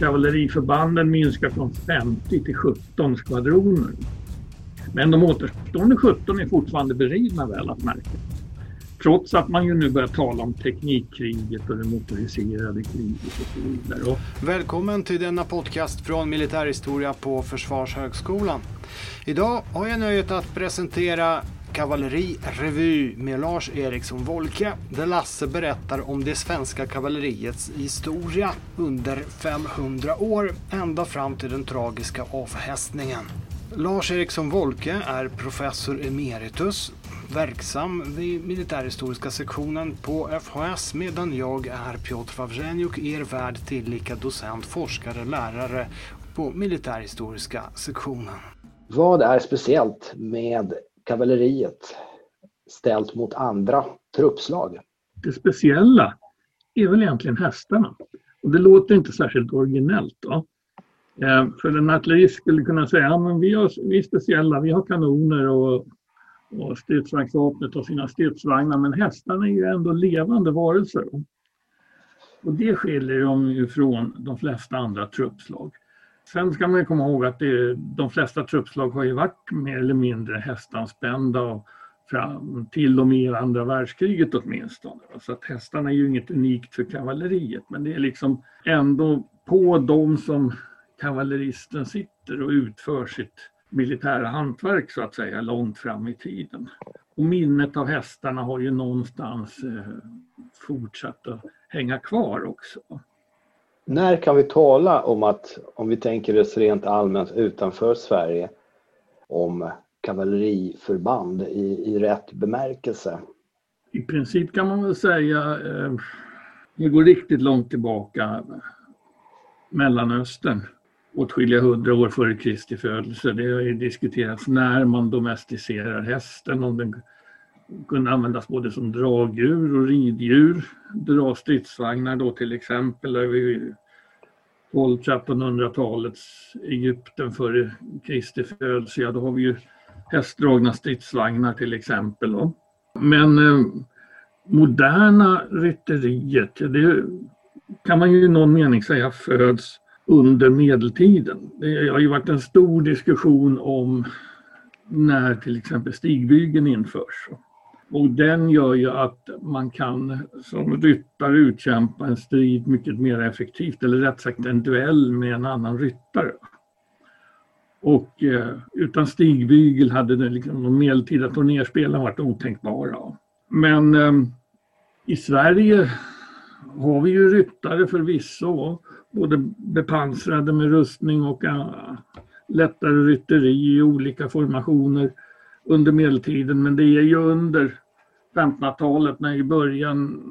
kavalleriförbanden minskar från 50 till 17 skvadroner. Men de återstående 17 är fortfarande beridna väl att märka. Trots att man ju nu börjar tala om teknikkriget och det motoriserade kriget och så vidare. Välkommen till denna podcast från Militärhistoria på Försvarshögskolan. Idag har jag nöjet att presentera Kavallerirevy med Lars Eriksson Wolke där Lasse berättar om det svenska kavalleriets historia under 500 år ända fram till den tragiska avhästningen. Lars Eriksson Wolke är professor emeritus verksam vid militärhistoriska sektionen på FHS medan jag är Piotr Wawrzeniuk, er värd tillika docent, forskare, lärare på militärhistoriska sektionen. Vad är speciellt med kavalleriet ställt mot andra truppslag? Det speciella är väl egentligen hästarna. Och det låter inte särskilt originellt. Då. Eh, för en artillerist skulle kunna säga att ja, vi, vi är speciella, vi har kanoner och, och stridsvagnsvapnet och sina stridsvagnar men hästarna är ju ändå levande varelser. Och det skiljer dem ju från de flesta andra truppslag. Sen ska man komma ihåg att det, de flesta truppslag har ju varit mer eller mindre hästanspända och fram till och med andra världskriget åtminstone. Så att hästarna är ju inget unikt för kavalleriet men det är liksom ändå på dem som kavalleristen sitter och utför sitt militära hantverk så att säga långt fram i tiden. Och minnet av hästarna har ju någonstans eh, fortsatt att hänga kvar också. När kan vi tala om att, om vi tänker oss rent allmänt utanför Sverige, om kavalleriförband i, i rätt bemärkelse? I princip kan man väl säga, eh, vi går riktigt långt tillbaka, Mellanöstern åtskilliga hundra år före Kristi födelse. Det har ju diskuterats när man domesticerar hästen, om den kunde användas både som dragdjur och riddjur. Dra stridsvagnar då till exempel, 1200-1300-talets Egypten före Kristi födelse, ja då har vi ju hästdragna stridsvagnar till exempel. Då. Men eh, moderna rytteriet, det kan man ju i någon mening säga föds under medeltiden. Det har ju varit en stor diskussion om när till exempel stigbygeln införs. Och den gör ju att man kan som ryttare utkämpa en strid mycket mer effektivt, eller rätt sagt en duell med en annan ryttare. Och eh, utan stigbygel hade det liksom, de medeltida turnerspelen varit otänkbara. Men eh, i Sverige har vi ju ryttare förvisso både bepansrade med rustning och uh, lättare rytteri i olika formationer under medeltiden. Men det är ju under 1500-talet, när i början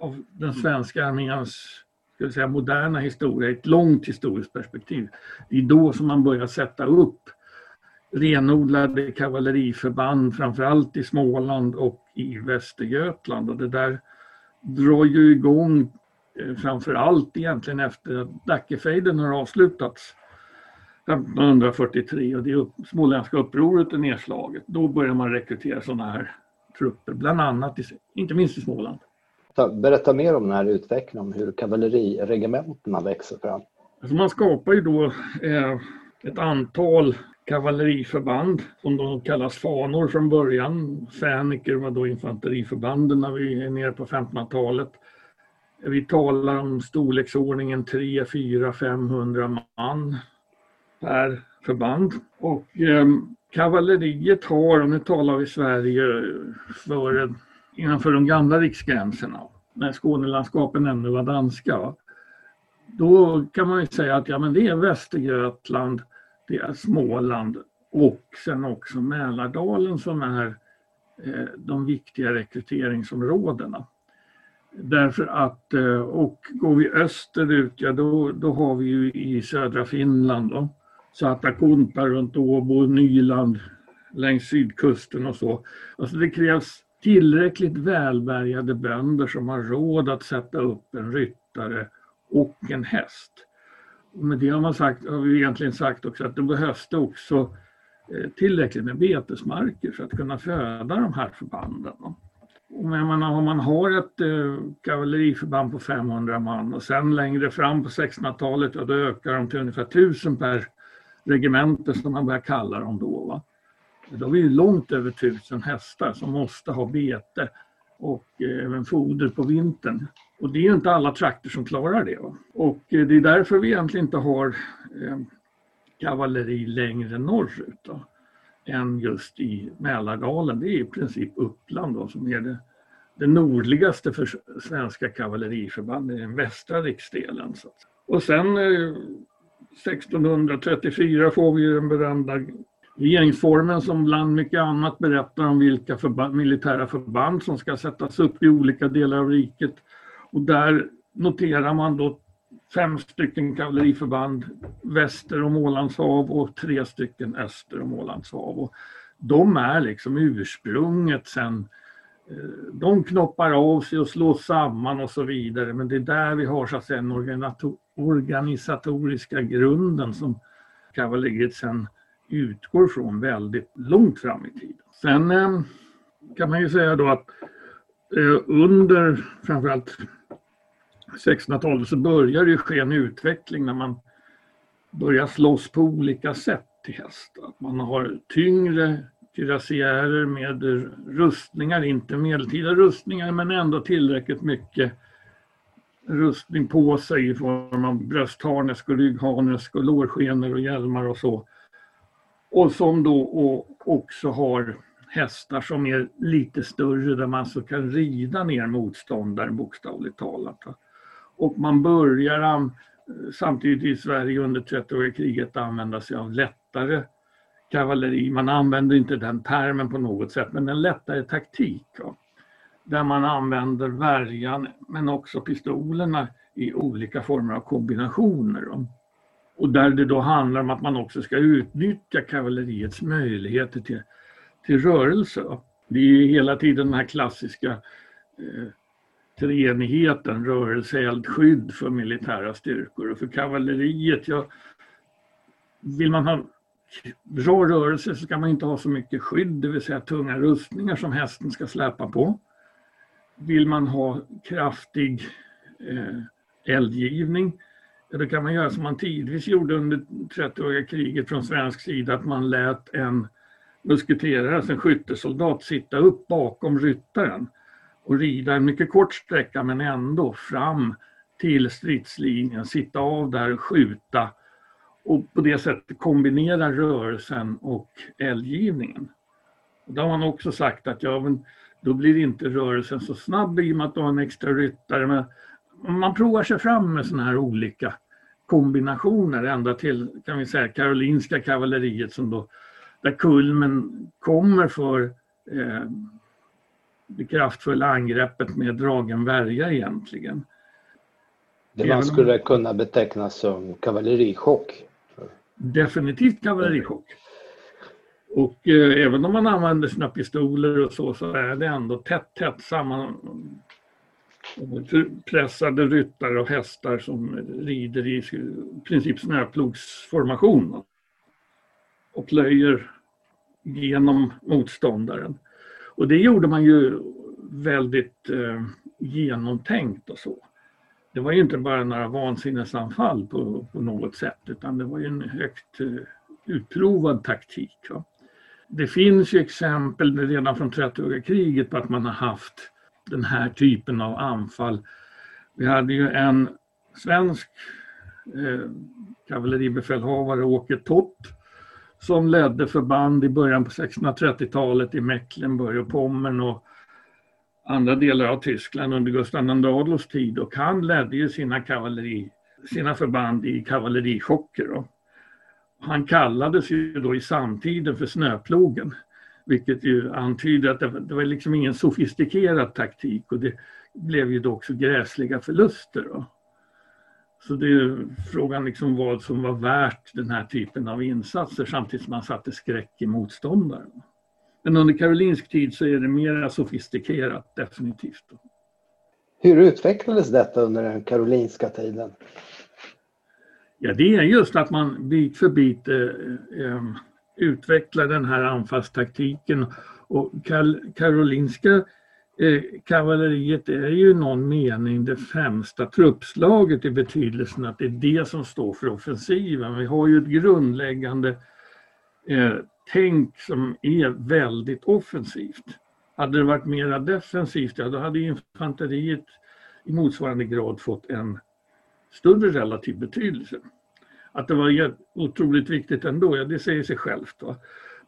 av den svenska arméns ska säga, moderna historia, ett långt historiskt perspektiv. Det är då som man börjar sätta upp renodlade kavalleriförband, framförallt i Småland och i Västergötland. Och det där drar ju igång Eh, framför allt egentligen efter att Dackefejden har avslutats 1543 och det upp, småländska upproret är nedslaget. Då börjar man rekrytera sådana här trupper, bland annat, i, inte minst i Småland. Berätta mer om den här utvecklingen, om hur kavalleriregementena växer fram. Alltså man skapar ju då eh, ett antal kavalleriförband som de kallas fanor från början. Fäniker var då infanteriförbanden när vi är nere på 1500-talet. Vi talar om storleksordningen 3, 4, 500 man per förband. Och eh, kavalleriet har, och nu talar vi Sverige för, innanför de gamla riksgränserna, när Skånelandskapen ännu var danska. Då kan man ju säga att ja, men det är Västergötland, det är Småland och sen också Mälardalen som är eh, de viktiga rekryteringsområdena. Därför att, eh, och går vi österut, ja då, då har vi ju i södra Finland då, Satakunta runt Åbo, och Nyland längs sydkusten och så. Alltså det krävs tillräckligt välbärgade bönder som har råd att sätta upp en ryttare och en häst. Och med det har, man sagt, har vi egentligen sagt också att det behövs det också eh, tillräckligt med betesmarker för att kunna föda de här förbanden. Och menar, om man har ett eh, kavalleriförband på 500 man och sen längre fram på 1600-talet, ja, då ökar de till ungefär 1000 per regemente som man börjar kalla dem då. Va? Då har vi långt över tusen hästar som måste ha bete och eh, även foder på vintern. Och det är inte alla trakter som klarar det. Va? Och eh, det är därför vi egentligen inte har eh, kavalleri längre norrut då, än just i Mälardalen. Det är i princip Uppland då, som är det, det nordligaste för svenska kavalleriförband i den västra riksdelen. Så. Och sen 1634 får vi den berömda regeringsformen som bland mycket annat berättar om vilka förband, militära förband som ska sättas upp i olika delar av riket. Och där noterar man då fem stycken kavalleriförband väster om Ålands hav och tre stycken öster om Ålands hav. Och de är liksom ursprunget sen de knoppar av sig och slås samman och så vidare men det är där vi har så att säga den organisatoriska grunden som kavalleriet sen utgår från väldigt långt fram i tiden. Sen eh, kan man ju säga då att eh, under framförallt 1600-talet så börjar det ske en utveckling när man börjar slåss på olika sätt till häst. Att man har tyngre kürassiärer med rustningar, inte medeltida rustningar men ändå tillräckligt mycket rustning på sig i form av bröstharnesk och ryggharnesk och lårskenor och hjälmar och så. Och som då också har hästar som är lite större där man så kan rida ner motståndaren bokstavligt talat. Och man börjar samtidigt i Sverige under 30-åriga kriget använda sig av lättare kavalleri. Man använder inte den termen på något sätt men en lättare taktik. Ja. Där man använder värjan men också pistolerna i olika former av kombinationer. Ja. Och där det då handlar om att man också ska utnyttja kavalleriets möjligheter till, till rörelse. Det är ju hela tiden den här klassiska eh, treenigheten, rörelse, eld, skydd för militära styrkor. Och för kavalleriet, ja, vill man ha bra rörelse så ska man inte ha så mycket skydd, det vill säga tunga rustningar som hästen ska släpa på. Vill man ha kraftig eh, eldgivning då kan man göra som man tidvis gjorde under 30-åriga kriget från svensk sida, att man lät en musketerare, alltså en skyttesoldat, sitta upp bakom ryttaren och rida en mycket kort sträcka men ändå fram till stridslinjen, sitta av där och skjuta och på det sättet kombinera rörelsen och eldgivningen. Och då har man också sagt att ja, men då blir inte rörelsen så snabb i och med att du har en extra ryttare. Men man provar sig fram med sådana här olika kombinationer ända till kan vi säga karolinska kavalleriet som då där kulmen kommer för eh, det kraftfulla angreppet med dragen värja egentligen. Det man skulle kunna beteckna som kavallerichock? Definitivt kavallerichock. Och eh, även om man använder sina pistoler och så, så är det ändå tätt, tätt samman eh, pressade ryttare och hästar som rider i princip snöplogsformation och plöjer genom motståndaren. Och det gjorde man ju väldigt eh, genomtänkt och så. Det var ju inte bara några vansinnesanfall på, på något sätt utan det var ju en högt eh, utprovad taktik. Va? Det finns ju exempel redan från 30-åriga kriget på att man har haft den här typen av anfall. Vi hade ju en svensk eh, kavalleribefälhavare, Åke Tott, som ledde förband i början på 1630-talet i Mecklenburg och Pommern och andra delar av Tyskland under Gustav II Adolfs tid och han ledde ju sina, kavalleri, sina förband i kavallerichocker. Då. Han kallades ju då i samtiden för Snöplogen. Vilket ju antyder att det, var liksom ingen sofistikerad taktik och det blev ju då också gräsliga förluster. Då. Så det är frågan liksom vad som var värt den här typen av insatser samtidigt som man satte skräck i motståndaren. Men under karolinsk tid så är det mer sofistikerat definitivt. Hur utvecklades detta under den karolinska tiden? Ja, det är just att man bit för bit eh, eh, utveckla den här anfallstaktiken. Och Karolinska eh, kavalleriet är ju i någon mening det främsta truppslaget i betydelsen att det är det som står för offensiven. Vi har ju ett grundläggande eh, tänk som är väldigt offensivt. Hade det varit mera defensivt, ja då hade infanteriet i motsvarande grad fått en större relativ betydelse. Att det var otroligt viktigt ändå, ja det säger sig självt. Då.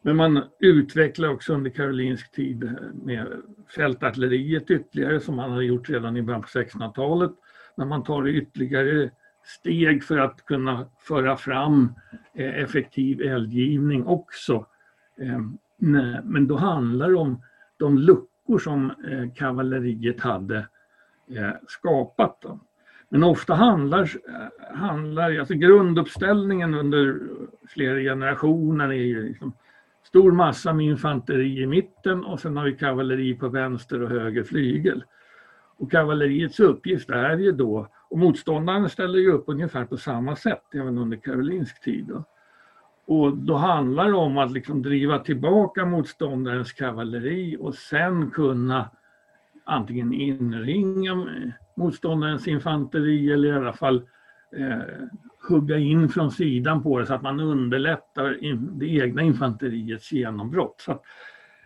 Men man utvecklar också under karolinsk tid eh, med fältartilleriet ytterligare som man hade gjort redan i början på 1600-talet. När man tar ytterligare steg för att kunna föra fram eh, effektiv eldgivning också. Eh, men då handlar det om de luckor som eh, kavalleriet hade eh, skapat. Men ofta handlar, handlar alltså grunduppställningen under flera generationer är ju liksom stor massa med infanteri i mitten och sen har vi kavalleri på vänster och höger flygel. Och kavalleriets uppgift är ju då, och motståndaren ställer ju upp ungefär på samma sätt även under karolinsk tid. Då. Och då handlar det om att liksom driva tillbaka motståndarens kavalleri och sen kunna antingen inringa motståndarens infanteri eller i alla fall eh, hugga in från sidan på det så att man underlättar det egna infanteriets genombrott. Så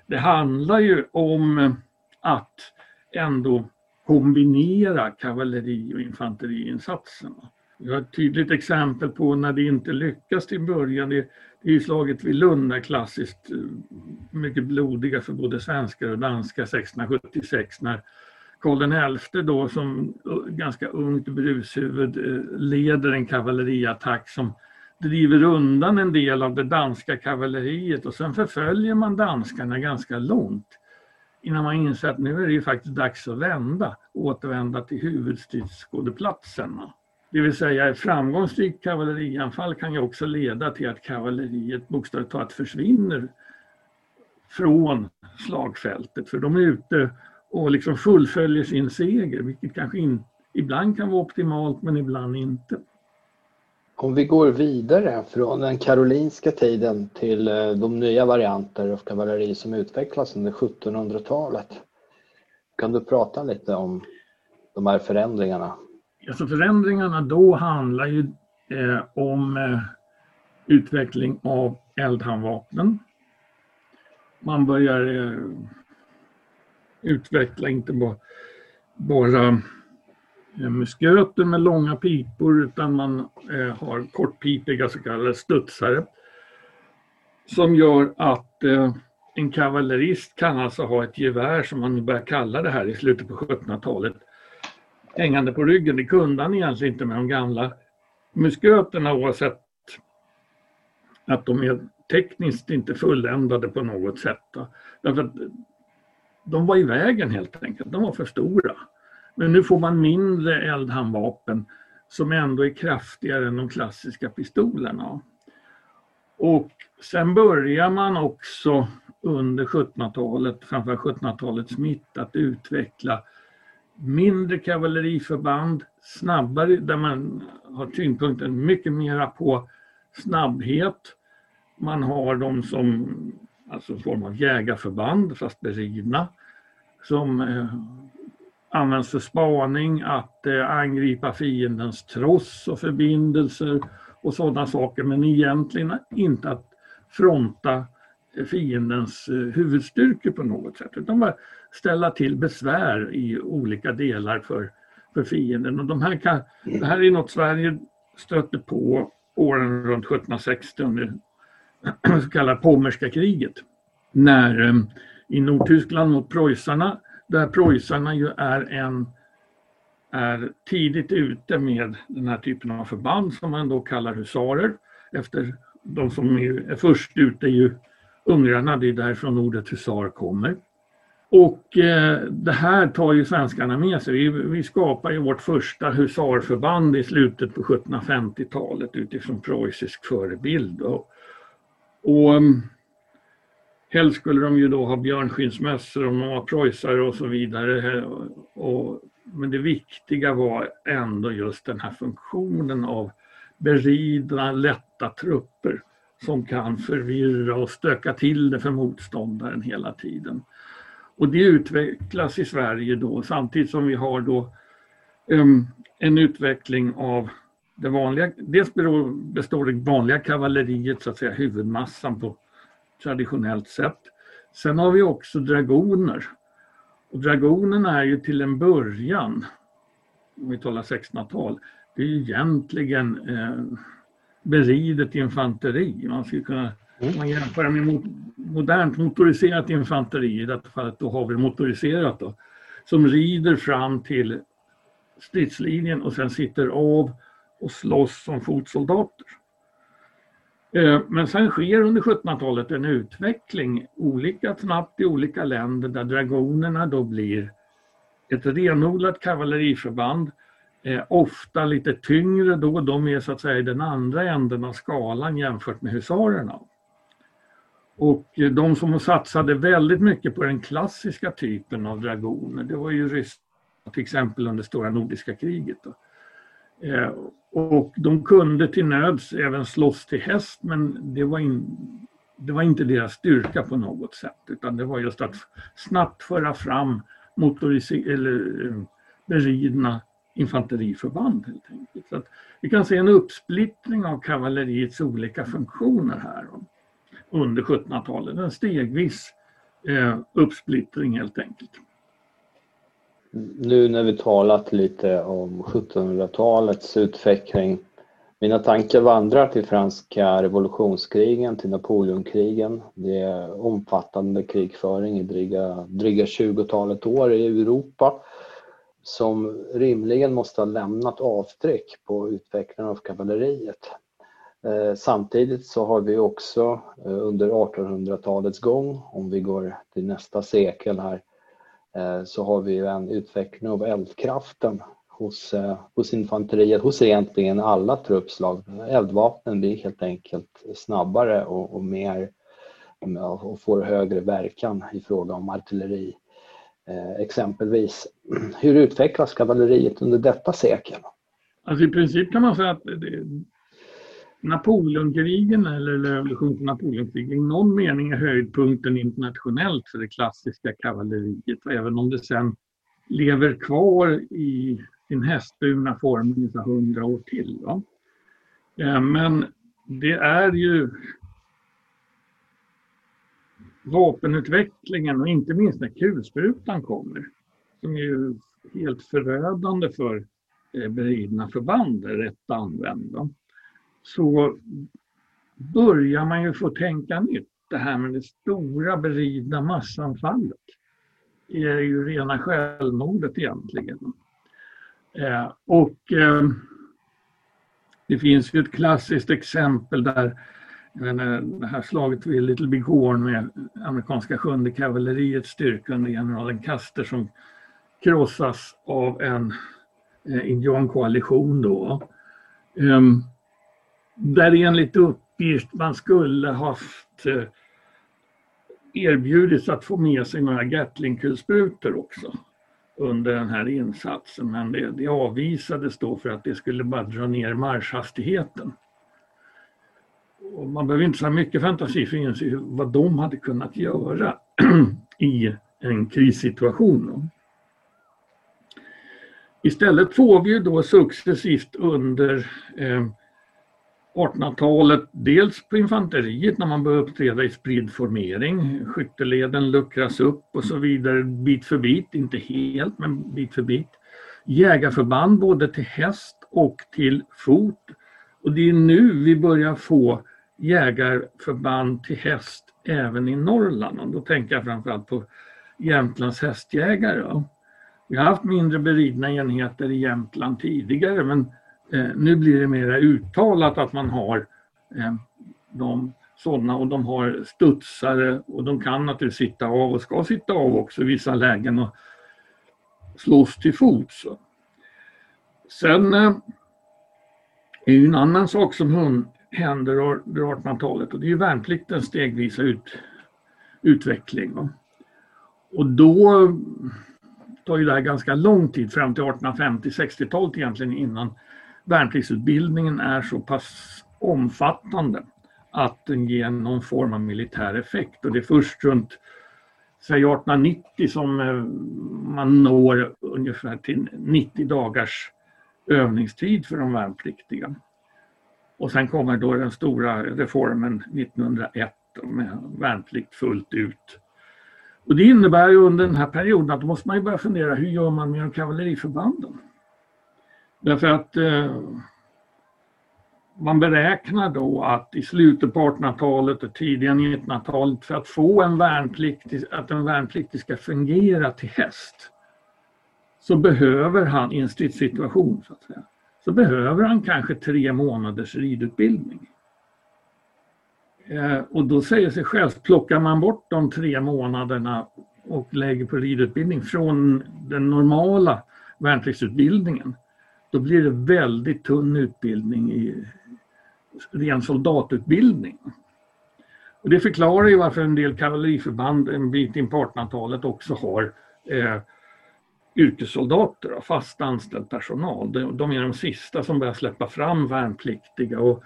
det handlar ju om att ändå kombinera kavalleri och infanteriinsatserna. Vi har ett tydligt exempel på när det inte lyckas till början. Det, är ju slaget vid Lund är klassiskt eh, mycket blodiga för både svenskar och danskar 1676 när Karl XI då som eh, ganska ungt brushuvud eh, leder en kavalleriattack som driver undan en del av det danska kavalleriet och sen förföljer man danskarna ganska långt innan man inser att nu är det ju faktiskt dags att vända återvända till huvudstridsskådeplatsen. Det vill säga ett framgångsrikt kavallerianfall kan ju också leda till att kavalleriet bokstavligt talat försvinner från slagfältet för de är ute och liksom fullföljer sin seger, vilket kanske in, ibland kan vara optimalt men ibland inte. Om vi går vidare från den karolinska tiden till eh, de nya varianter av kavalleri som utvecklas under 1700-talet. Kan du prata lite om de här förändringarna? Alltså förändringarna då handlar ju eh, om eh, utveckling av eldhandvapnen. Man börjar eh, utveckla inte bara, bara eh, musköter med långa pipor utan man eh, har kortpipiga så kallade studsare. Som gör att eh, en kavallerist kan alltså ha ett gevär som man börjar kalla det här i slutet på 1700-talet hängande på ryggen. Det kunde han egentligen inte med de gamla musköterna oavsett att de är tekniskt inte fulländade på något sätt. Därför att de var i vägen helt enkelt, de var för stora. Men nu får man mindre eldhandvapen som ändå är kraftigare än de klassiska pistolerna. Och sen börjar man också under 1700-talet, framförallt 1700-talets mitt, att utveckla mindre kavalleriförband, snabbare, där man har tyngdpunkten mycket mera på snabbhet. Man har dem som alltså form av jägarförband, fast beridna, som eh, används för spaning, att eh, angripa fiendens tross och förbindelser och sådana saker, men egentligen inte att fronta fiendens eh, huvudstyrkor på något sätt, utan bara ställa till besvär i olika delar för, för fienden. Och de här kan, det här är något Sverige stötte på åren runt 1760 under det så kallade Pommerska kriget. När eh, i Nordtyskland mot preussarna, där preussarna ju är en är tidigt ute med den här typen av förband som man då kallar husarer. Efter de som är först ute är ju ungrarna, det är därifrån ordet husar kommer. Och eh, det här tar ju svenskarna med sig. Vi, vi skapar ju vårt första husarförband i slutet på 1750-talet utifrån preussisk förebild. Och, och um, helst skulle de ju då ha björnskinnsmössor om de var preussare och så vidare. Och, men det viktiga var ändå just den här funktionen av beridna, lätta trupper som kan förvirra och stöka till det för motståndaren hela tiden. Och det utvecklas i Sverige då samtidigt som vi har då um, en utveckling av det vanliga, dels består det vanliga kavalleriet, så att säga huvudmassan på traditionellt sätt. Sen har vi också dragoner. Och dragonerna är ju till en början, om vi talar 1600-tal, det är ju egentligen eh, beridet infanteri. Man skulle kunna om man jämför med modernt motoriserat infanteri, i detta fallet då har vi motoriserat då, som rider fram till stridslinjen och sen sitter av och slåss som fotsoldater. Eh, men sen sker under 1700-talet en utveckling olika snabbt i olika länder där dragonerna då blir ett renodlat kavalleriförband, eh, ofta lite tyngre då, de är så att säga i den andra änden av skalan jämfört med husarerna. Och de som satsade väldigt mycket på den klassiska typen av dragoner, det var ju Ryssland till exempel under stora nordiska kriget. Då. Eh, och de kunde till nöds även slåss till häst men det var, in, det var inte deras styrka på något sätt utan det var just att snabbt föra fram eller eh, beridna infanteriförband helt enkelt. Så att vi kan se en uppsplittring av kavalleriets olika funktioner här under 1700-talet. En stegvis eh, uppsplittring helt enkelt. Nu när vi talat lite om 1700-talets utveckling. Mina tankar vandrar till franska revolutionskrigen, till Napoleonkrigen. Det är omfattande krigföring i dryga, dryga 20-talet år i Europa som rimligen måste ha lämnat avtryck på utvecklingen av kavalleriet. Eh, samtidigt så har vi också eh, under 1800-talets gång, om vi går till nästa sekel här, eh, så har vi en utveckling av eldkraften hos, hos infanteriet, hos egentligen alla truppslag. Eldvapnen blir helt enkelt snabbare och, och mer och får högre verkan i fråga om artilleri. Exempelvis. Hur utvecklas kavalleriet under detta sekel? Alltså I princip kan man säga att det, Napoleonkrigen eller revolutionen på Napoleonkrigen i någon mening är höjdpunkten internationellt för det klassiska kavalleriet. Även om det sen lever kvar i sin hästburna form ungefär hundra år till. Va? Eh, men det är ju vapenutvecklingen och inte minst när kulsprutan kommer som är ju helt förödande för eh, beridna förband rätt använda så börjar man ju få tänka nytt. Det här med det stora beridna massanfallet är ju rena självmordet egentligen. Eh, och eh, det finns ju ett klassiskt exempel där menar, det här slaget vid Little Big Horn med amerikanska sjunde kavalleriets styrka under generalen Custer som krossas av en eh, indiankoalition då. Um, där enligt uppgift man skulle haft eh, erbjudits att få med sig några Gatlingkulsprutor också under den här insatsen men det, det avvisades då för att det skulle bara dra ner marschhastigheten. Och man behöver inte så mycket fantasi för att inse vad de hade kunnat göra i en krissituation. Istället får vi ju då successivt under eh, 1800-talet, dels på infanteriet när man börjar uppträda i spridd formering. Skytteleden luckras upp och så vidare bit för bit, inte helt men bit för bit. Jägarförband både till häst och till fot. Och det är nu vi börjar få jägarförband till häst även i Norrland. Och då tänker jag framförallt på Jämtlands hästjägare. Vi har haft mindre beridna enheter i Jämtland tidigare men Eh, nu blir det mer uttalat att man har eh, de sådana och de har studsare och de kan naturligtvis sitta av och ska sitta av också i vissa lägen och slås till fots. Sen eh, är ju en annan sak som händer under 1800-talet och det är ju värnpliktens stegvisa ut, utveckling. Och då tar ju det här ganska lång tid, fram till 1850-60-talet egentligen innan värnpliktsutbildningen är så pass omfattande att den ger någon form av militär effekt och det är först runt säg 1890 som eh, man når ungefär till 90 dagars övningstid för de värnpliktiga. Och sen kommer då den stora reformen 1901 med värnplikt fullt ut. Och det innebär ju under den här perioden att då måste man ju börja fundera hur gör man med de kavalleriförbanden? Därför att eh, man beräknar då att i slutet på 1800-talet och tidiga 1900-talet för att få en värnpliktig, att en värnpliktig ska fungera till häst så behöver han i en stridssituation så att säga, så behöver han kanske tre månaders ridutbildning. Eh, och då säger sig självt, plockar man bort de tre månaderna och lägger på ridutbildning från den normala värnpliktsutbildningen, då blir det väldigt tunn utbildning i ren soldatutbildning. Och det förklarar ju varför en del kavalleriförband en bit in på 1800-talet också har eh, yrkessoldater, fast anställd personal. De, de är de sista som börjar släppa fram värnpliktiga. Och,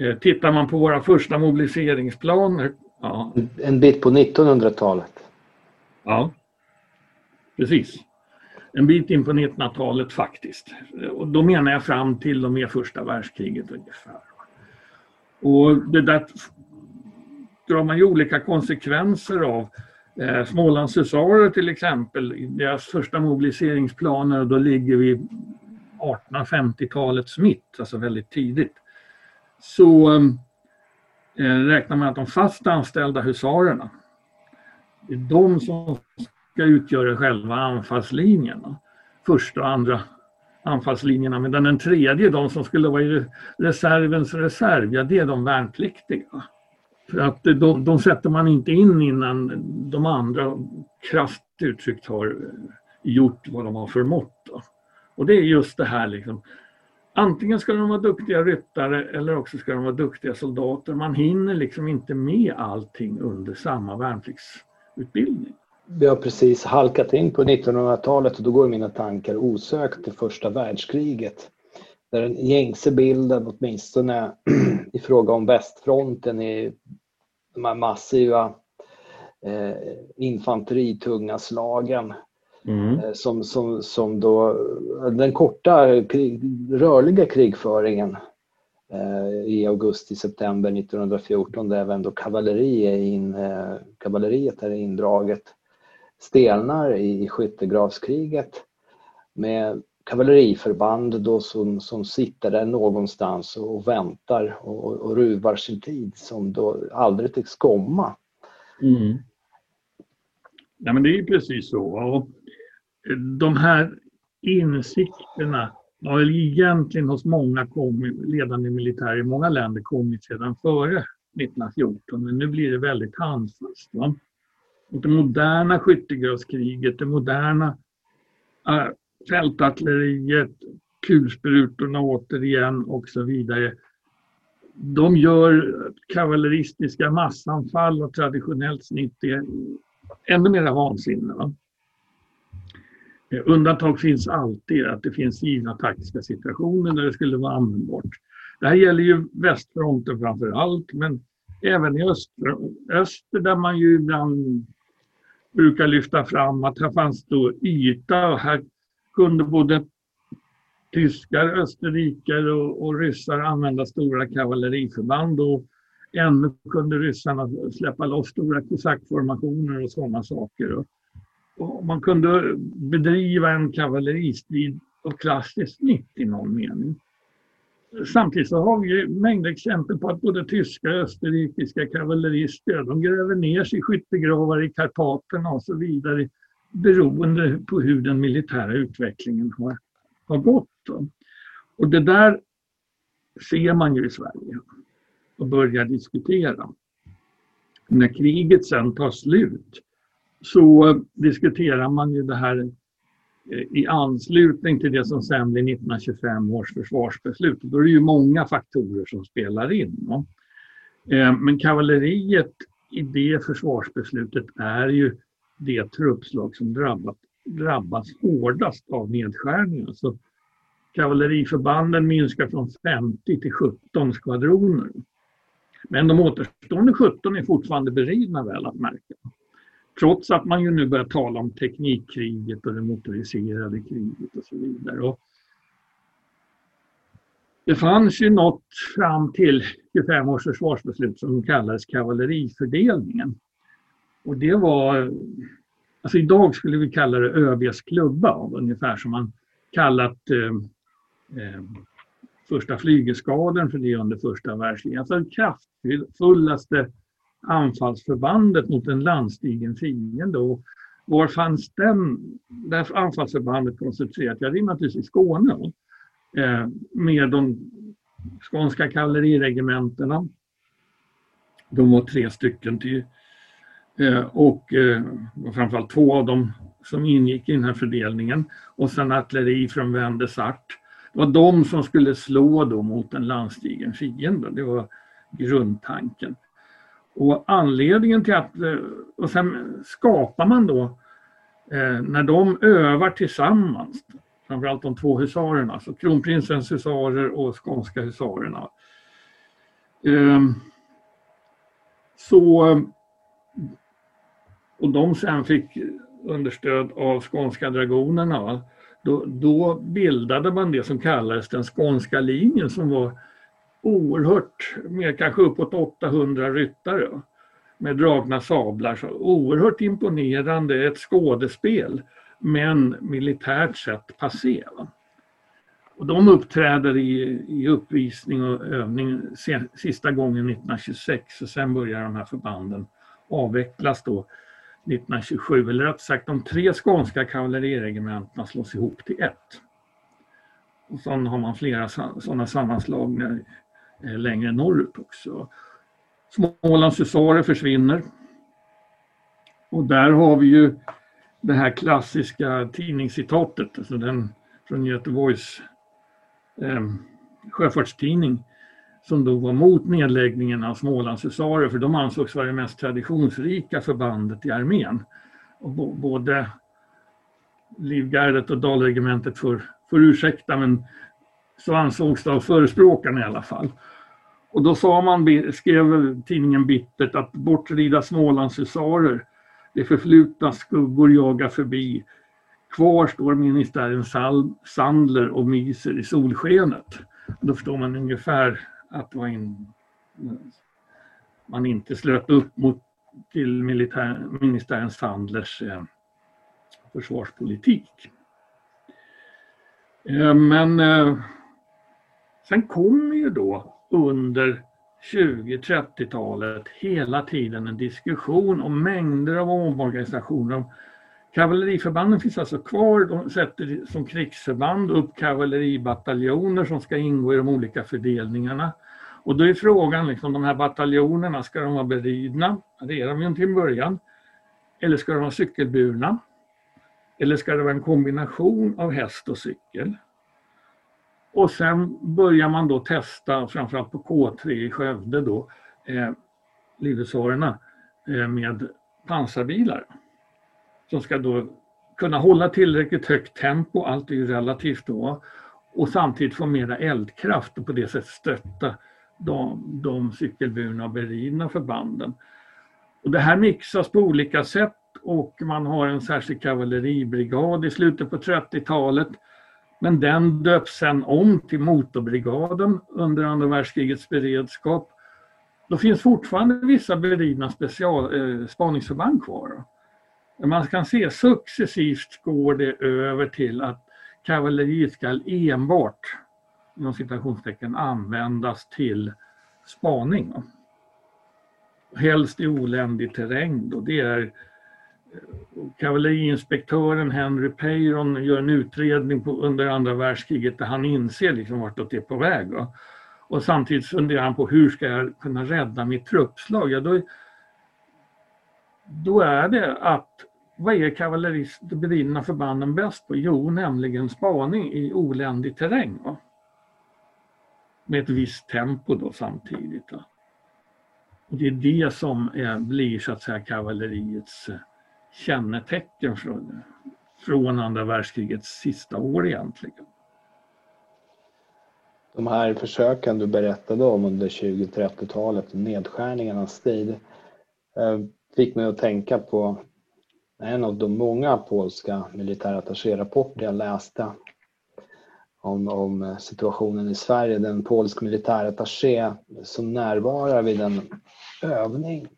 eh, tittar man på våra första mobiliseringsplaner. Ja. En bit på 1900-talet. Ja, precis. En bit in på 1900-talet faktiskt. Och då menar jag fram till och med första världskriget ungefär. Och det där drar man ju olika konsekvenser av. Eh, Smålands husarer till exempel, deras första mobiliseringsplaner, då ligger vi 1850-talets mitt, alltså väldigt tidigt. Så eh, eh, räknar man att de fast anställda husarerna, det är de som ska utgöra själva anfallslinjerna. Första och andra anfallslinjerna. Medan den tredje, de som skulle vara i reservens reserv, ja det är de värnpliktiga. För att de, de sätter man inte in innan de andra krasst uttryckt har gjort vad de har förmått. Då. Och det är just det här liksom. Antingen ska de vara duktiga ryttare eller också ska de vara duktiga soldater. Man hinner liksom inte med allting under samma värnpliktsutbildning vi har precis halkat in på 1900-talet och då går mina tankar osökt till första världskriget. Där den gängse bilden, åtminstone i fråga om västfronten, är de här massiva eh, infanteritunga slagen. Mm. Eh, som, som, som då, den korta krig, rörliga krigföringen eh, i augusti-september 1914 där även då kavalleri är in, eh, kavalleriet är indraget stelnar i skyttegravskriget med kavalleriförband då som, som sitter där någonstans och väntar och, och ruvar sin tid som då aldrig tycks komma. Mm. Ja, men det är ju precis så. Och de här insikterna har egentligen hos många kommit, ledande militärer i många länder kommit sedan före 1914 men nu blir det väldigt handfast. Va? Det moderna skyttegravskriget, det moderna äh, fältartilleriet, kulsprutorna återigen och så vidare. De gör kavalleristiska massanfall och traditionellt snitt är ännu mer vansinne. Va? Undantag finns alltid, att det finns givna taktiska situationer där det skulle vara användbart. Det här gäller ju västfronten framför allt, men även i öster, öster där man ju ibland brukar lyfta fram att här fanns då yta och här kunde både tyskar, österrikare och, och ryssar använda stora kavalleriförband och ännu kunde ryssarna släppa loss stora kosackformationer och sådana saker. Och, och man kunde bedriva en kavalleristrid av klassiskt snitt i någon mening. Samtidigt så har vi mängder exempel på att både tyska och österrikiska kavallerister de gräver ner sig i skyttegravar i Karpaterna och så vidare beroende på hur den militära utvecklingen har, har gått. Och det där ser man ju i Sverige och börjar diskutera. När kriget sen tar slut så diskuterar man ju det här i anslutning till det som sen blir 1925 års försvarsbeslut. Då är det ju många faktorer som spelar in. Eh, men kavalleriet i det försvarsbeslutet är ju det truppslag som drabbat, drabbas hårdast av nedskärningar. Så kavalleriförbanden minskar från 50 till 17 skvadroner. Men de återstående 17 är fortfarande beridna väl att märka. Trots att man ju nu börjar tala om teknikkriget och det motoriserade kriget och så vidare. Och det fanns ju något fram till 25 års försvarsbeslut som kallades kavallerifördelningen. Och det var, alltså idag skulle vi kalla det ÖBs klubba, ungefär som man kallat eh, eh, första flygeskaden för det under första världskriget. Alltså den kraftfullaste anfallsförbandet mot en landstigen fiende. Och var fanns den, det anfallsförbandet koncentrerat? Ja, det är naturligtvis i Skåne. Eh, med de skånska kavalleriregementena. De var tre stycken till. Eh, och eh, framförallt två av dem som ingick i den här fördelningen. Och sen artilleri från Vendesart. Det var de som skulle slå då mot en landstigen fiende. Det var grundtanken. Och anledningen till att, eh, och sen skapar man då, eh, när de övar tillsammans, framförallt de två husarerna, alltså kronprinsens husarer och skånska husarerna. Ehm, så, och de sen fick understöd av skånska dragonerna, då, då bildade man det som kallades den skånska linjen som var oerhört, med kanske uppåt 800 ryttare med dragna sablar. Så oerhört imponerande, ett skådespel, men militärt sett passé. Va? Och de uppträder i, i uppvisning och övning sista gången 1926 och sen börjar de här förbanden avvecklas då 1927, eller rätt sagt de tre skånska kavalleriregementena slås ihop till ett. Och sen har man flera sådana sammanslagningar Eh, längre norrut också. Smålands husarer försvinner. Och där har vi ju det här klassiska tidningscitatet, alltså den från Göteborgs eh, sjöfartstidning som då var mot nedläggningen av Smålands husarer för de ansågs vara det mest traditionsrika förbandet i armén. Och både Livgardet och Dalregementet får, får ursäkta men så ansågs det av förespråkarna i alla fall. Och då sa man, skrev tidningen bittert att bortrida Smålandshusarer, det förflutna skuggor jagar förbi. Kvar står ministären Sandler och myser i solskenet. Då förstår man ungefär att in, man inte slöt upp mot, till militär, ministären Sandlers eh, försvarspolitik. Eh, men eh, Sen kommer ju då under 20-30-talet hela tiden en diskussion om mängder av omorganisationer. Kavalleriförbanden finns alltså kvar, de sätter som krigsförband upp kavalleribataljoner som ska ingå i de olika fördelningarna. Och då är frågan, liksom, de här bataljonerna, ska de vara beridna? Det är de ju till en början. Eller ska de vara cykelburna? Eller ska det vara en kombination av häst och cykel? Och sen börjar man då testa, framförallt på K3 i Skövde då, eh, livhusarerna eh, med pansarbilar. Som ska då kunna hålla tillräckligt högt tempo, allt är ju relativt då, och samtidigt få mera eldkraft och på det sättet stötta de, de cykelburna och beridna förbanden. Och det här mixas på olika sätt och man har en särskild kavalleribrigad i slutet på 30-talet men den döps sen om till motorbrigaden under andra världskrigets beredskap. Då finns fortfarande vissa beridna special, eh, spaningsförband kvar. Man kan se successivt går det över till att kavalleriet ska enbart inom citationstecken användas till spaning. Helst i oländig terräng. Då. Det är kavalleriinspektören Henry Peyron gör en utredning på, under andra världskriget där han inser liksom vartåt det är på väg. Då. Och samtidigt funderar han på hur ska jag kunna rädda mitt truppslag? Ja, då, då är det att vad är kavalleristerna förbanden bäst på? Jo, nämligen spaning i oländig terräng. Va? Med ett visst tempo då samtidigt. Va? Och det är det som är, blir så att säga kavalleriets eh, kännetecken från, från andra världskrigets sista år egentligen. De här försöken du berättade om under 20-30-talet, nedskärningarnas tid, eh, fick mig att tänka på en av de många polska militärattachérapporter jag läste om, om situationen i Sverige. Den polsk militärattaché som närvarar vid en övning.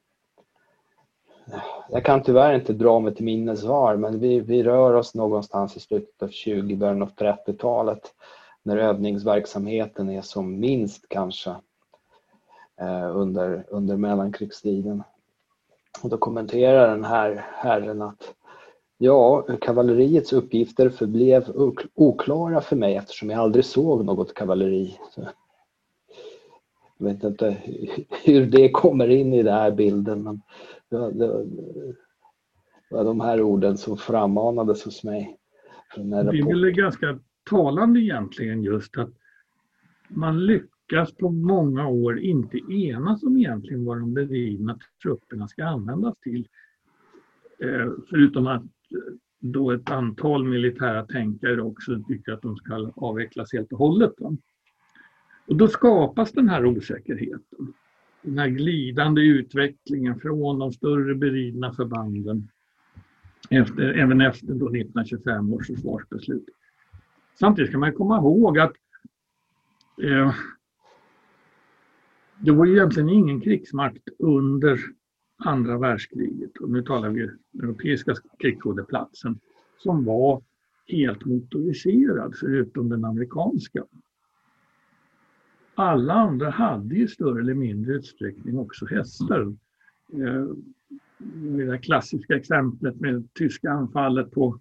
Jag kan tyvärr inte dra mig till minnes var, men vi, vi rör oss någonstans i slutet av 20, början av 30-talet när övningsverksamheten är som minst kanske eh, under, under mellankrigstiden. Och då kommenterar den här herren att ja, kavalleriets uppgifter förblev oklara för mig eftersom jag aldrig såg något kavalleri. Så jag vet inte hur det kommer in i den här bilden men det, var de här orden som frammanades hos mig. Från det är väl ganska talande egentligen just att man lyckas på många år inte enas om egentligen vad de beridna trupperna ska användas till. Eh, förutom att då ett antal militära tänkare också tycker att de ska avvecklas helt och hållet. Och då skapas den här osäkerheten. Den här glidande utvecklingen från de större beridna förbanden efter, även efter då 1925 års försvarsbeslut. Samtidigt ska man komma ihåg att eh, det var egentligen ingen krigsmakt under andra världskriget, och nu talar vi europeiska krigsskådeplatsen, som var helt motoriserad förutom den amerikanska. Alla andra hade i större eller mindre utsträckning också hästar. Eh, det klassiska exemplet med tyska anfallet på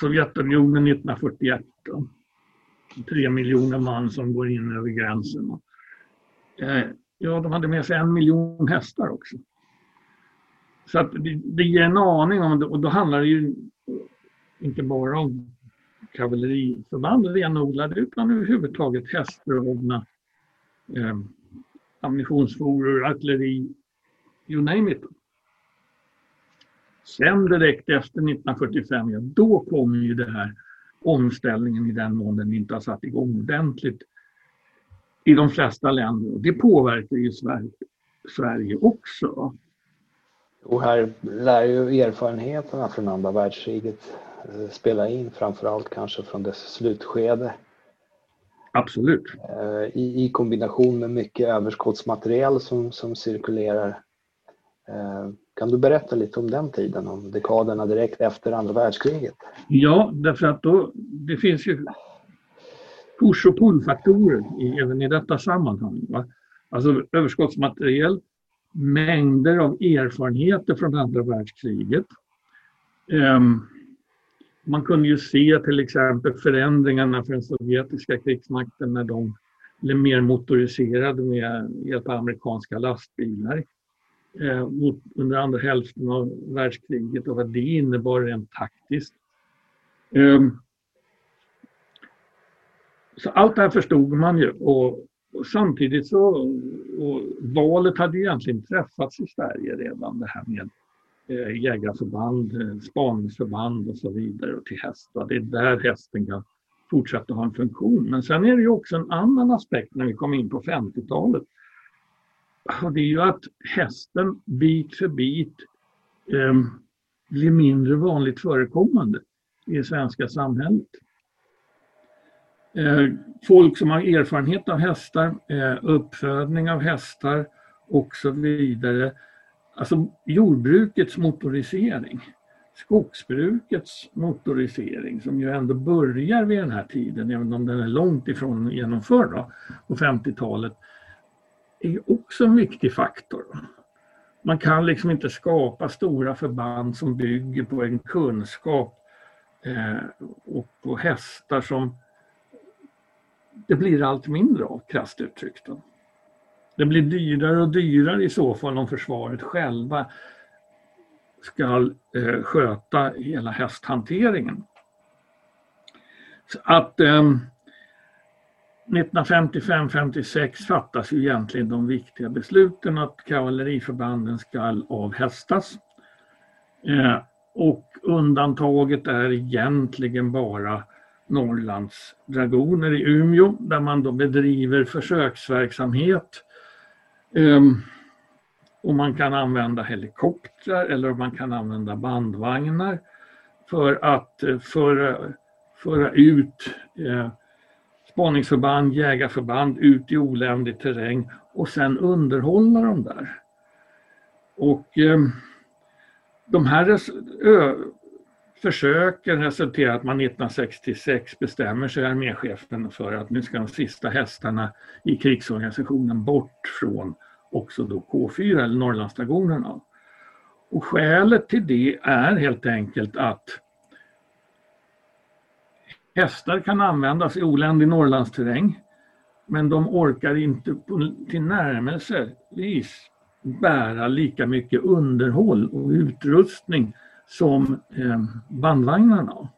Sovjetunionen 1941. Tre miljoner man som går in över gränsen. Eh, ja, de hade med sig en miljon hästar också. Så att det, det ger en aning om det och då handlar det ju inte bara om kavalleriförband renodlade utan överhuvudtaget hästdragna eh, ammunitionsforor, artilleri, you name it. Sen direkt efter 1945, ja, då kommer ju det här omställningen i den mån den inte har satt igång ordentligt i de flesta länder. Det påverkar ju Sverige, Sverige också. Och här lär ju erfarenheterna från andra världskriget spela in, framförallt kanske från dess slutskede. Absolut. Eh, I, i kombination med mycket överskottsmaterial som, som cirkulerar. Eh, kan du berätta lite om den tiden, om dekaderna direkt efter andra världskriget? Ja, därför att då, det finns ju push och pullfaktorer även i detta sammanhang. Va? Alltså överskottsmaterial mängder av erfarenheter från andra världskriget. Um, man kunde ju se till exempel förändringarna för den sovjetiska krigsmakten när de blev mer motoriserade med hjälp av amerikanska lastbilar eh, under andra hälften av världskriget och vad det innebar rent taktiskt. Ehm, så allt det här förstod man ju och och samtidigt så, och valet hade egentligen träffats i Sverige redan det här med Eh, jägarförband, eh, spaningsförband och så vidare och till hästar. Det är där hästen kan fortsätta ha en funktion. Men sen är det ju också en annan aspekt när vi kommer in på 50-talet. Det är ju att hästen bit för bit eh, blir mindre vanligt förekommande i det svenska samhället. Eh, folk som har erfarenhet av hästar, eh, uppfödning av hästar och så vidare. Alltså jordbrukets motorisering, skogsbrukets motorisering som ju ändå börjar vid den här tiden, även om den är långt ifrån genomförd då, på 50-talet, är också en viktig faktor. Man kan liksom inte skapa stora förband som bygger på en kunskap eh, och på hästar som det blir allt mindre av, krasst uttryckt. Det blir dyrare och dyrare i så fall om försvaret själva ska eh, sköta hela hästhanteringen. Så att eh, 1955-56 fattas ju egentligen de viktiga besluten att kavalleriförbanden ska avhästas. Eh, och undantaget är egentligen bara Norrlands dragoner i Umeå där man då bedriver försöksverksamhet. Um, och man kan använda helikoptrar eller man kan använda bandvagnar för att eh, föra, föra ut eh, spaningsförband, jägarförband ut i oländig terräng och sen underhålla dem där. Och ehm, de här försöken resulterar att man 1966 bestämmer sig arméchefen för att nu ska de sista hästarna i krigsorganisationen bort från också då K4 eller Norrlandsdragonerna. Och skälet till det är helt enkelt att hästar kan användas i oländig Norrlandsterräng men de orkar inte till närmelsevis bära lika mycket underhåll och utrustning som eh, bandvagnarna.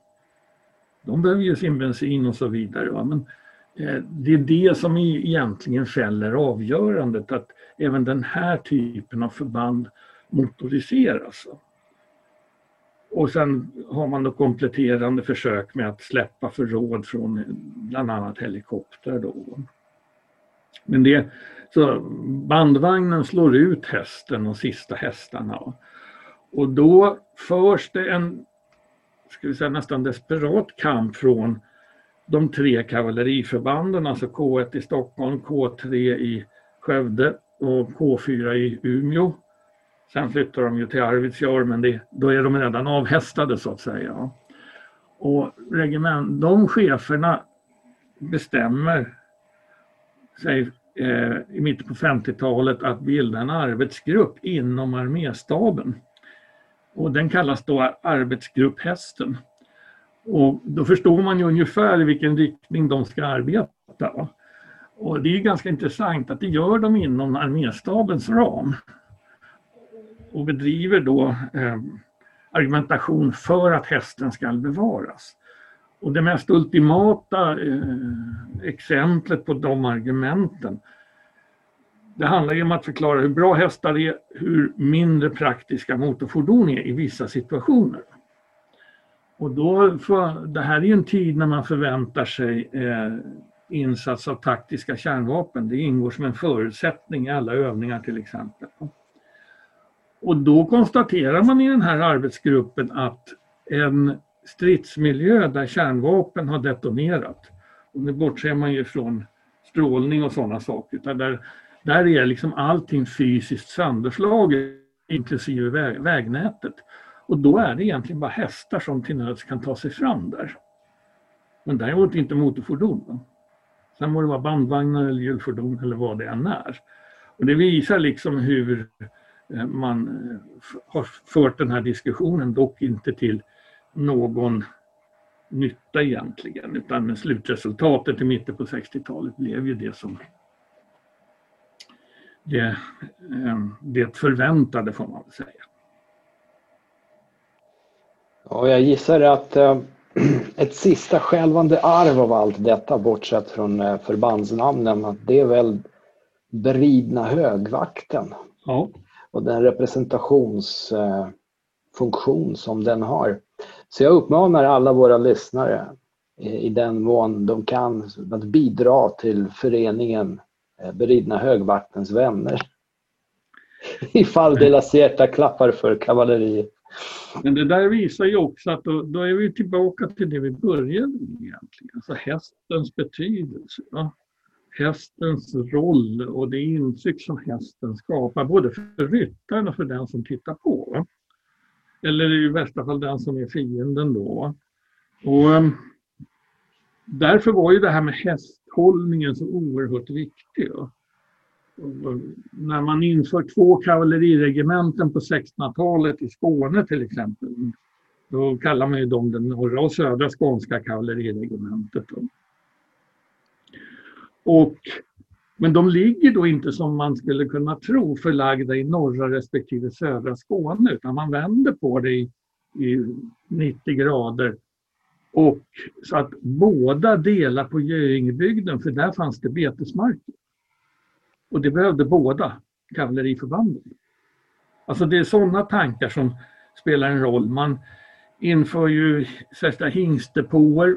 De behöver ju sin bensin och så vidare. Va? Men eh, det är det som egentligen fäller avgörandet att även den här typen av förband motoriseras. Och sen har man då kompletterande försök med att släppa förråd från eh, bland annat helikoptrar. Då. Men det, så bandvagnen slår ut hästen och sista hästarna. Och då förs det en ska vi säga, nästan desperat kamp från de tre kavalleriförbanden, alltså K1 i Stockholm, K3 i Skövde och K4 i Umeå. Sen flyttar de ju till Arvidsjaur men det, då är de redan avhästade så att säga. Och regiment, de cheferna bestämmer sig eh, i mitten på 50-talet att bilda en arbetsgrupp inom arméstaben. Och den kallas då arbetsgrupp Hästen. Och då förstår man ju ungefär i vilken riktning de ska arbeta. Och det är ganska intressant att det gör de inom arméstabens ram. Och bedriver då eh, argumentation för att hästen ska bevaras. Och det mest ultimata eh, exemplet på de argumenten det handlar ju om att förklara hur bra hästar är, hur mindre praktiska motorfordon är i vissa situationer. Och då, för, det här är ju en tid när man förväntar sig eh, insats av taktiska kärnvapen. Det ingår som en förutsättning i alla övningar till exempel. Och då konstaterar man i den här arbetsgruppen att en stridsmiljö där kärnvapen har detonerat, och nu bortser man ju från strålning och sådana saker, utan där där är liksom allting fysiskt sönderslaget inklusive väg, vägnätet. Och då är det egentligen bara hästar som till nöds kan ta sig fram där. Men däremot inte motorfordon. Då. Sen må det vara bandvagnar eller hjulfordon eller vad det än är. Och det visar liksom hur eh, man eh, har fört den här diskussionen, dock inte till någon nytta egentligen, utan slutresultatet i mitten på 60-talet blev ju det som det, eh, det förväntade får man väl säga. Ja, jag gissar att eh, ett sista skälvande arv av allt detta, bortsett från eh, förbandsnamnen, det är väl Beridna högvakten. Ja. Och den representationsfunktion som den har. Så jag uppmanar alla våra lyssnare i den mån de kan att bidra till föreningen Eh, beridna högvaktens vänner. Ifall de la klappar för kavalleriet. Men det där visar ju också att då, då, är vi tillbaka till det vi började med egentligen. Alltså hästens betydelse. Va? Hästens roll och det intryck som hästen skapar både för ryttaren och för den som tittar på. Va? Eller i värsta fall den som är fienden då. Och, ehm, därför var ju det här med hästhållningen så oerhört viktig. när man inför två kavalleriregementen på 1600-talet i Skåne till exempel, då kallar man ju dem det norra och södra skånska kavalleriregementet. Och, men de ligger då inte som man skulle kunna tro förlagda i norra respektive södra Skåne utan man vänder på det i, i 90 grader och så att båda delar på Göingebygden för där fanns det betesmarker. Och det behövde båda kavalleriförbanden. Alltså det är sådana tankar som spelar en roll. Man inför ju särskilda hingstdepåer.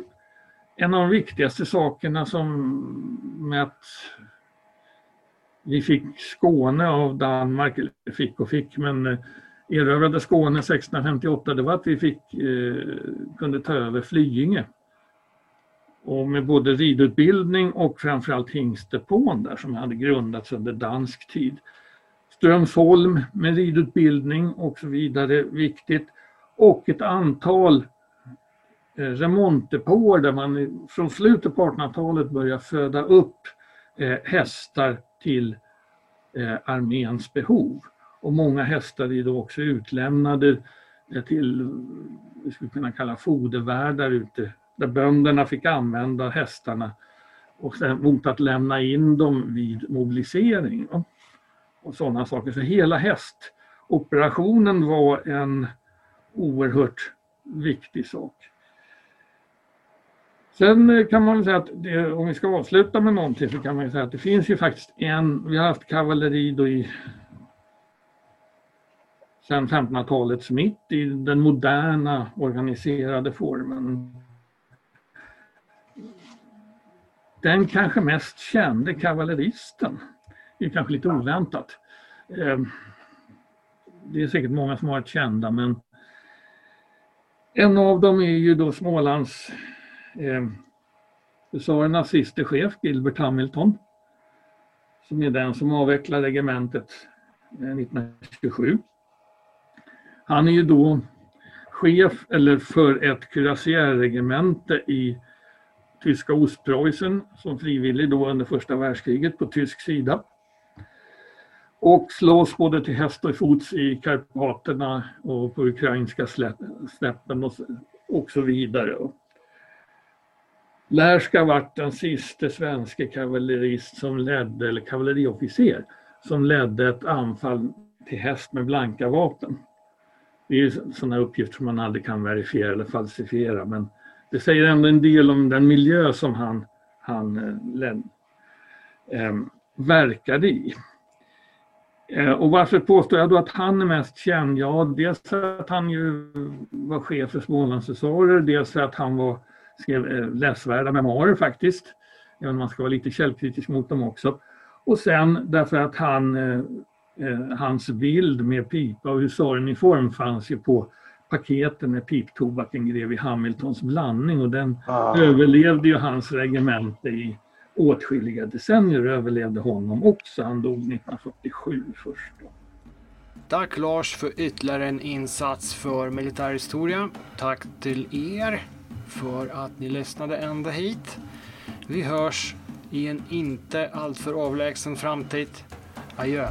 En av de viktigaste sakerna som med att vi fick Skåne av Danmark, eller fick och fick, men eh, erövrade Skåne 1658, det var att vi fick, eh, kunde ta över Flyinge. Och med både ridutbildning och framförallt hingstdepån där som hade grundats under dansk tid. Strömsholm med ridutbildning och så vidare, viktigt. Och ett antal eh, remontdepåer där man från slutet på 1800-talet börjar föda upp eh, hästar till eh, arméns behov. Och många hästar är då också utlämnade till, vi skulle kunna kalla fodervärdar ute, där bönderna fick använda hästarna och sen mot att lämna in dem vid mobilisering. Och sådana saker. Så hela hästoperationen var en oerhört viktig sak. Sen kan man säga att det, om vi ska avsluta med någonting så kan man säga att det finns ju faktiskt en, vi har haft kavalleri då i sedan 1500-talets mitt i den moderna organiserade formen. Den kanske mest kände kavalleristen, det är kanske lite oväntat. Eh, det är säkert många som har varit kända men en av dem är ju då Smålands eh, husarernas siste chef, Gilbert Hamilton, som är den som avvecklar regementet eh, 1927. Han är ju då chef eller för ett kürassierregemente i tyska Ostpreussen som frivillig då under första världskriget på tysk sida. Och slåss både till häst och fots i Karpaterna och på ukrainska släppen och, och så vidare. Lärska var den sista svenska kavallerist som ledde, eller kavalleriofficer, som ledde ett anfall till häst med blanka vapen. Det är ju sådana uppgifter som man aldrig kan verifiera eller falsifiera men det säger ändå en del om den miljö som han, han eh, ehm, verkade i. Eh, och varför påstår jag då att han är mest känd? Ja, dels att han ju var chef för Smålandshusarer, dels för att han var, skrev eh, läsvärda memoarer faktiskt, även om man ska vara lite källkritisk mot dem också. Och sen därför att han, eh, eh, hans bild med pipa och husaruniform fanns ju på paketen med piptobaken Grevi Hamiltons blandning och den ah. överlevde ju hans regemente i åtskilliga decennier överlevde honom också. Han dog 1947 först. Tack Lars för ytterligare en insats för militärhistoria. Tack till er för att ni lyssnade ända hit. Vi hörs i en inte alltför avlägsen framtid. Adjö.